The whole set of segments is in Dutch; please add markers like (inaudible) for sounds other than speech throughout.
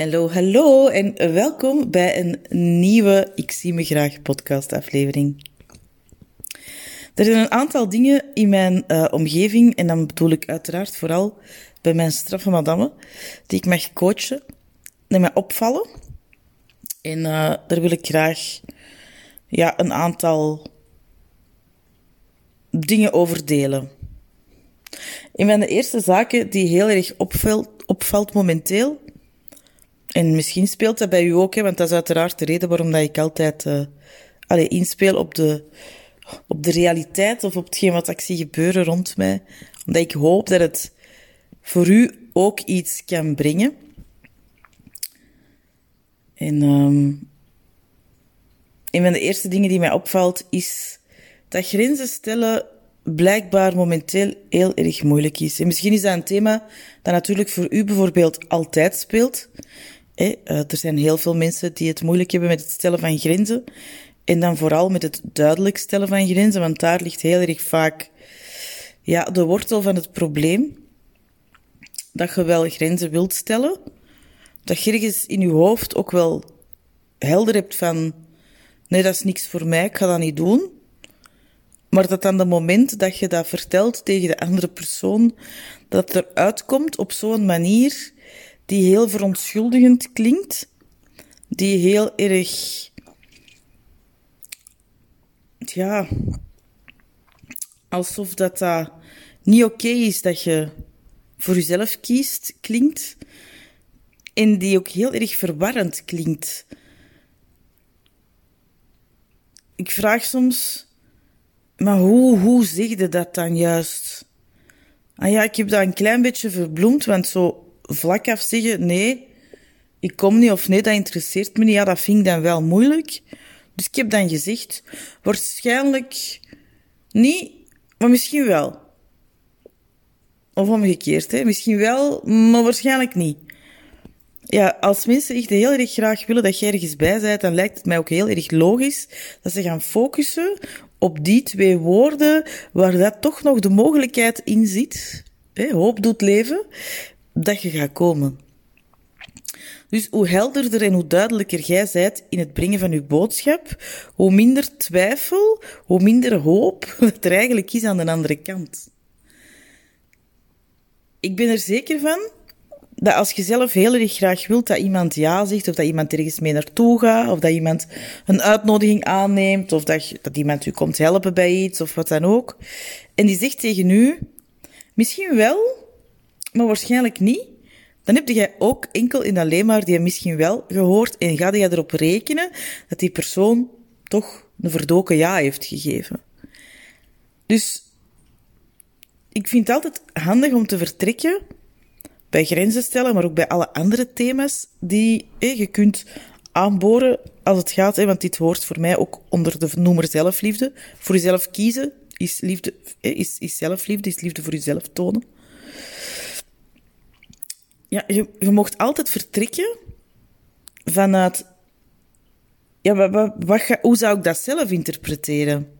Hallo, hallo en welkom bij een nieuwe Ik zie me graag podcast aflevering. Er zijn een aantal dingen in mijn uh, omgeving, en dan bedoel ik uiteraard vooral bij mijn straffe madame, die ik mag coachen, die mij opvallen. En uh, daar wil ik graag ja, een aantal dingen over delen. Een van de eerste zaken die heel erg opvalt momenteel, en misschien speelt dat bij u ook, hè, want dat is uiteraard de reden waarom dat ik altijd uh, allee, inspeel op de, op de realiteit of op hetgeen wat ik zie gebeuren rond mij. Omdat ik hoop dat het voor u ook iets kan brengen. En um, een van de eerste dingen die mij opvalt is dat grenzen stellen blijkbaar momenteel heel erg moeilijk is. En misschien is dat een thema dat natuurlijk voor u bijvoorbeeld altijd speelt. Eh, er zijn heel veel mensen die het moeilijk hebben met het stellen van grenzen. En dan vooral met het duidelijk stellen van grenzen, want daar ligt heel erg vaak ja, de wortel van het probleem. Dat je wel grenzen wilt stellen, dat je ergens in je hoofd ook wel helder hebt van nee, dat is niks voor mij, ik ga dat niet doen. Maar dat dan de moment dat je dat vertelt tegen de andere persoon, dat het eruit komt op zo'n manier die heel verontschuldigend klinkt, die heel erg, ja, alsof dat, dat niet oké is dat je voor jezelf kiest, klinkt. En die ook heel erg verwarrend klinkt. Ik vraag soms, maar hoe, hoe zeg je dat dan juist? Ah ja, ik heb dat een klein beetje verbloemd, want zo vlak af zeggen, nee, ik kom niet of nee, dat interesseert me niet, ja, dat vind ik dan wel moeilijk. Dus ik heb dan gezegd, waarschijnlijk niet, maar misschien wel. Of omgekeerd, hè. Misschien wel, maar waarschijnlijk niet. Ja, als mensen echt heel erg graag willen dat jij ergens bij bent, dan lijkt het mij ook heel erg logisch dat ze gaan focussen op die twee woorden waar dat toch nog de mogelijkheid in zit. Hè, hoop doet leven dat je gaat komen. Dus hoe helderder en hoe duidelijker jij zijt in het brengen van je boodschap, hoe minder twijfel, hoe minder hoop (laughs) dat er eigenlijk is aan de andere kant. Ik ben er zeker van dat als je zelf heel erg graag wilt dat iemand ja zegt, of dat iemand ergens mee naartoe gaat, of dat iemand een uitnodiging aanneemt, of dat, dat iemand u komt helpen bij iets, of wat dan ook, en die zegt tegen u, misschien wel, maar waarschijnlijk niet, dan heb jij ook enkel in alleen maar die misschien wel gehoord en ga je erop rekenen dat die persoon toch een verdoken ja heeft gegeven. Dus ik vind het altijd handig om te vertrekken bij grenzen stellen, maar ook bij alle andere thema's die je kunt aanboren als het gaat, want dit hoort voor mij ook onder de noemer zelfliefde. Voor jezelf kiezen is, liefde, is, is zelfliefde, is liefde voor jezelf tonen ja, je, je mocht altijd vertrekken vanuit, ja, wat, wat, wat, hoe zou ik dat zelf interpreteren?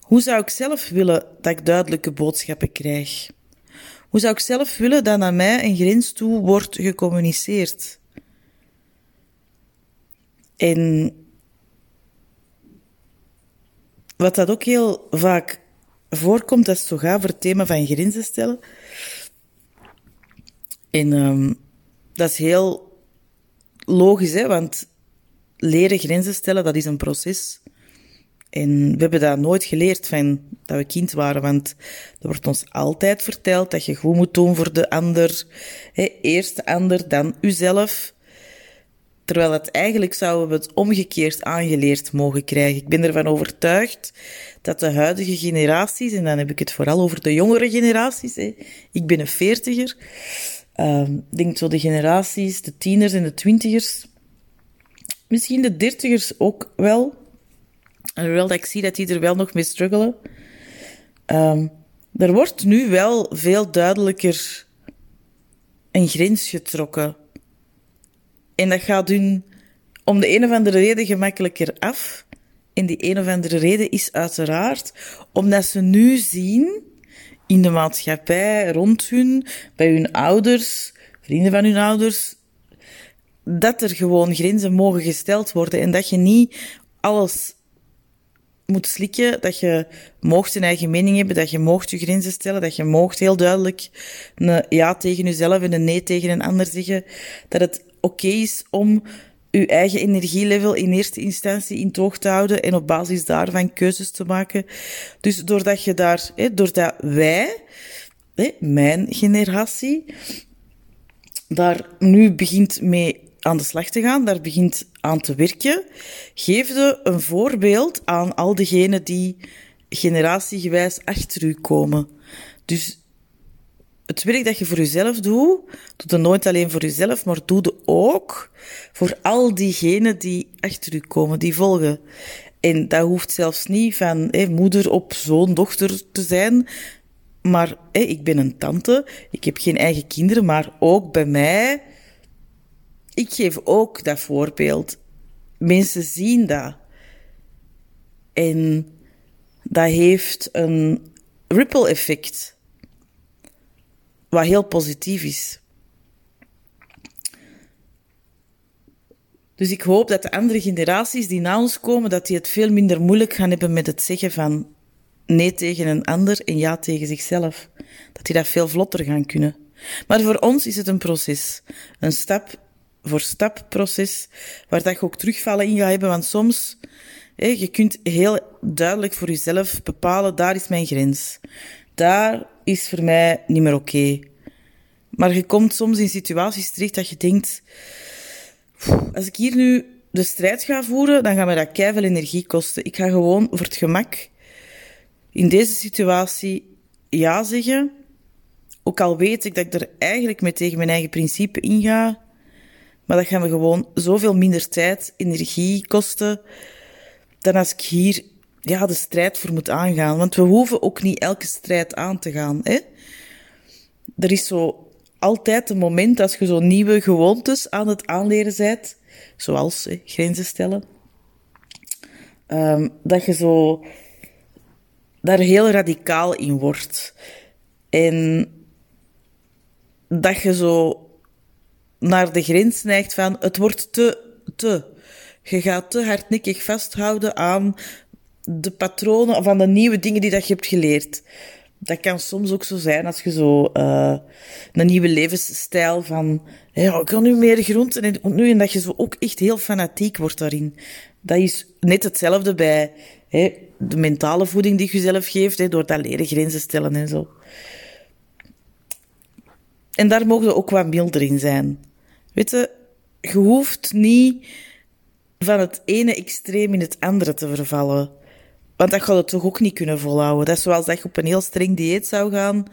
Hoe zou ik zelf willen dat ik duidelijke boodschappen krijg? Hoe zou ik zelf willen dat naar mij een grens toe wordt gecommuniceerd? En wat dat ook heel vaak voorkomt als het zo gaat voor het thema van grenzen stellen, en um, dat is heel logisch, hè, want leren grenzen stellen, dat is een proces. En we hebben dat nooit geleerd van dat we kind waren, want er wordt ons altijd verteld dat je goed moet doen voor de ander. Hè, eerst de ander, dan uzelf. Terwijl het eigenlijk zouden we het omgekeerd aangeleerd mogen krijgen. Ik ben ervan overtuigd dat de huidige generaties, en dan heb ik het vooral over de jongere generaties, hè, ik ben een veertiger, Um, denk zo de generaties, de tieners en de twintigers. Misschien de dertigers ook wel. Alhoewel dat ik zie dat die er wel nog mee struggelen. Um, er wordt nu wel veel duidelijker een grens getrokken. En dat gaat hun om de een of andere reden gemakkelijker af. En die een of andere reden is uiteraard omdat ze nu zien in de maatschappij rond hun, bij hun ouders, vrienden van hun ouders, dat er gewoon grenzen mogen gesteld worden en dat je niet alles moet slikken, dat je moogt een eigen mening hebben, dat je moogt je grenzen stellen, dat je moogt heel duidelijk een ja tegen jezelf en een nee tegen een ander zeggen, dat het oké is om je eigen energielevel in eerste instantie in toog te houden en op basis daarvan keuzes te maken. Dus doordat je daar, hè, doordat wij, hè, mijn generatie, daar nu begint mee aan de slag te gaan, daar begint aan te werken, geef je een voorbeeld aan al diegenen die generatiegewijs achter u komen. Dus het werk dat je voor jezelf doet, doe het nooit alleen voor jezelf, maar doe het ook voor al diegenen die achter u komen, die volgen. En dat hoeft zelfs niet van moeder op zoon, dochter te zijn. Maar ik ben een tante, ik heb geen eigen kinderen, maar ook bij mij, ik geef ook dat voorbeeld. Mensen zien dat. En dat heeft een ripple effect wat heel positief is. Dus ik hoop dat de andere generaties die na ons komen, dat die het veel minder moeilijk gaan hebben met het zeggen van nee tegen een ander en ja tegen zichzelf. Dat die dat veel vlotter gaan kunnen. Maar voor ons is het een proces. Een stap voor stap proces, waar dat je ook terugvallen in gaat hebben, want soms, hé, je kunt heel duidelijk voor jezelf bepalen, daar is mijn grens. Daar is voor mij niet meer oké. Maar je komt soms in situaties terecht dat je denkt, als ik hier nu de strijd ga voeren, dan gaat mij dat keihard energie kosten. Ik ga gewoon voor het gemak in deze situatie ja zeggen. Ook al weet ik dat ik er eigenlijk mee tegen mijn eigen principe inga. Maar dat gaat me gewoon zoveel minder tijd, energie kosten. Dan als ik hier ja, de strijd voor moet aangaan. Want we hoeven ook niet elke strijd aan te gaan. Hè? Er is zo altijd een moment als je zo nieuwe gewoontes aan het aanleren bent, zoals hè, grenzen stellen, um, dat je zo daar heel radicaal in wordt. En dat je zo naar de grens neigt van het wordt te, te. Je gaat te hardnekkig vasthouden aan de patronen van de nieuwe dingen die dat je hebt geleerd. Dat kan soms ook zo zijn als je zo uh, een nieuwe levensstijl van ja, ik wil nu meer groenten en nu dat je zo ook echt heel fanatiek wordt daarin. Dat is net hetzelfde bij de mentale voeding die je jezelf geeft, door dat leren grenzen stellen en zo. En daar mogen we ook wat milder in zijn. Weet je, je hoeft niet van het ene extreem in het andere te vervallen. Want dat gaat het toch ook niet kunnen volhouden. Dat is zoals dat je op een heel streng dieet zou gaan.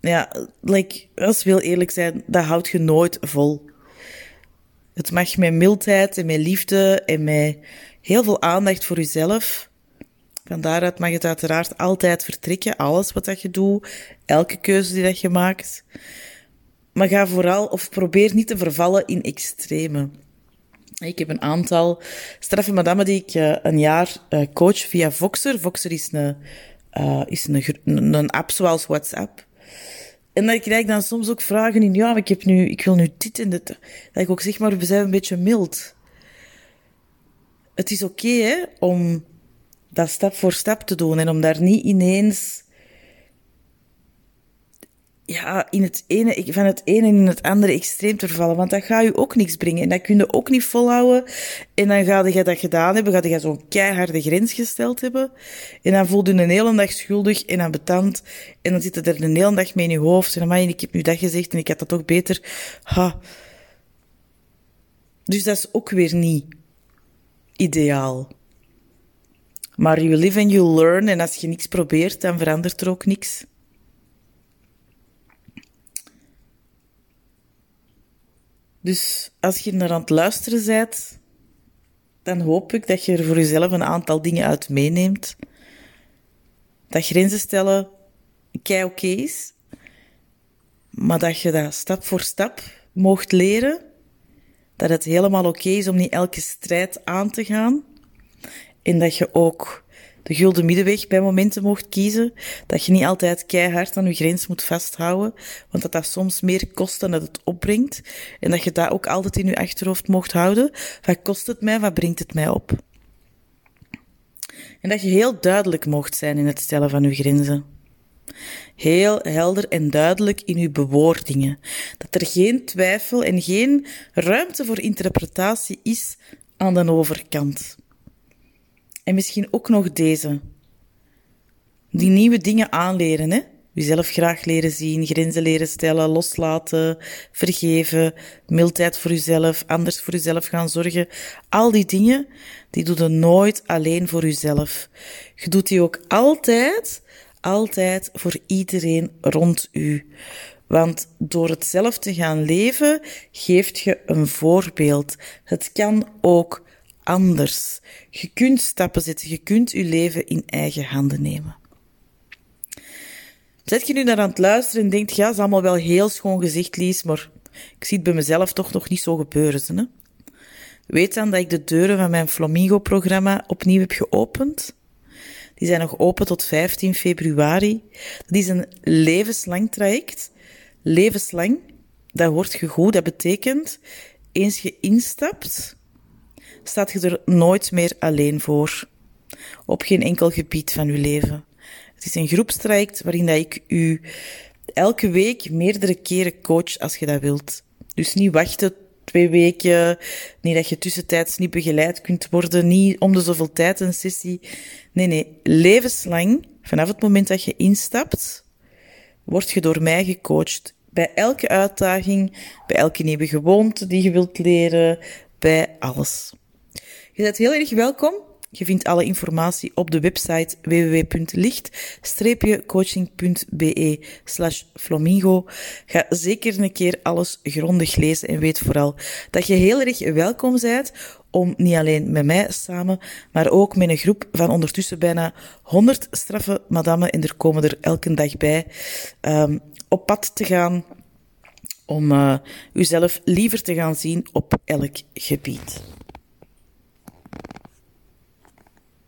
Ja, like, als we heel eerlijk zijn, dat houdt je nooit vol. Het mag met mildheid en met liefde en met heel veel aandacht voor jezelf. Van daaruit mag het uiteraard altijd vertrekken, alles wat dat je doet, elke keuze die dat je maakt. Maar ga vooral, of probeer niet te vervallen in extreme. Ik heb een aantal straffe madame die ik uh, een jaar uh, coach via Voxer. Voxer is, een, uh, is een, een app zoals WhatsApp. En dan krijg ik dan soms ook vragen in, ja, ik, heb nu, ik wil nu dit en dit. Dat ik ook zeg, maar we zijn een beetje mild. Het is oké, hè, om dat stap voor stap te doen en om daar niet ineens ja, in het ene, van het ene in het andere extreem te vervallen. Want dat gaat je ook niks brengen. En dat kun je ook niet volhouden. En dan ga je dat gedaan hebben, ga je zo'n keiharde grens gesteld hebben. En dan voel je een hele dag schuldig en ambetant. En dan zit het er een hele dag mee in je hoofd. En dan, ik heb nu dat gezegd en ik had dat toch beter. Ha. Dus dat is ook weer niet ideaal. Maar you live and you learn. En als je niks probeert, dan verandert er ook niks. Dus als je naar aan het luisteren bent, dan hoop ik dat je er voor jezelf een aantal dingen uit meeneemt. Dat grenzen stellen kei oké is, maar dat je dat stap voor stap mocht leren. Dat het helemaal oké is om niet elke strijd aan te gaan. En dat je ook de gulden middenweg bij momenten mocht kiezen. Dat je niet altijd keihard aan je grens moet vasthouden, want dat dat soms meer kost dan dat het opbrengt. En dat je dat ook altijd in je achterhoofd mocht houden. Wat kost het mij, wat brengt het mij op? En dat je heel duidelijk mocht zijn in het stellen van je grenzen. Heel helder en duidelijk in uw bewoordingen. Dat er geen twijfel en geen ruimte voor interpretatie is aan de overkant. En misschien ook nog deze. Die nieuwe dingen aanleren, hè? Uzelf graag leren zien, grenzen leren stellen, loslaten, vergeven, mildheid voor uzelf, anders voor uzelf gaan zorgen. Al die dingen, die doe je nooit alleen voor uzelf. Je doet die ook altijd, altijd voor iedereen rond u. Want door het zelf te gaan leven, geeft je een voorbeeld. Het kan ook anders. Je kunt stappen zetten, je kunt je leven in eigen handen nemen. Zet je nu naar aan het luisteren en denkt, ja, is allemaal wel heel schoon gezicht, Lies, maar ik zie het bij mezelf toch nog niet zo gebeuren. Hè? Weet dan dat ik de deuren van mijn Flamingo-programma opnieuw heb geopend. Die zijn nog open tot 15 februari. Dat is een levenslang traject. Levenslang, dat hoort je goed. Dat betekent, eens je instapt, staat je er nooit meer alleen voor. Op geen enkel gebied van je leven. Het is een groepstraject waarin dat ik u elke week meerdere keren coach als je dat wilt. Dus niet wachten twee weken, niet dat je tussentijds niet begeleid kunt worden, niet om de zoveel tijd een sessie. Nee, nee, levenslang, vanaf het moment dat je instapt, word je door mij gecoacht. Bij elke uitdaging, bij elke nieuwe gewoonte die je wilt leren, bij alles. Je bent heel erg welkom. Je vindt alle informatie op de website www.licht-coaching.be slash flamingo. Ga zeker een keer alles grondig lezen en weet vooral dat je heel erg welkom bent om niet alleen met mij samen, maar ook met een groep van ondertussen bijna 100 straffe madammen, en er komen er elke dag bij, um, op pad te gaan om uh, uzelf liever te gaan zien op elk gebied.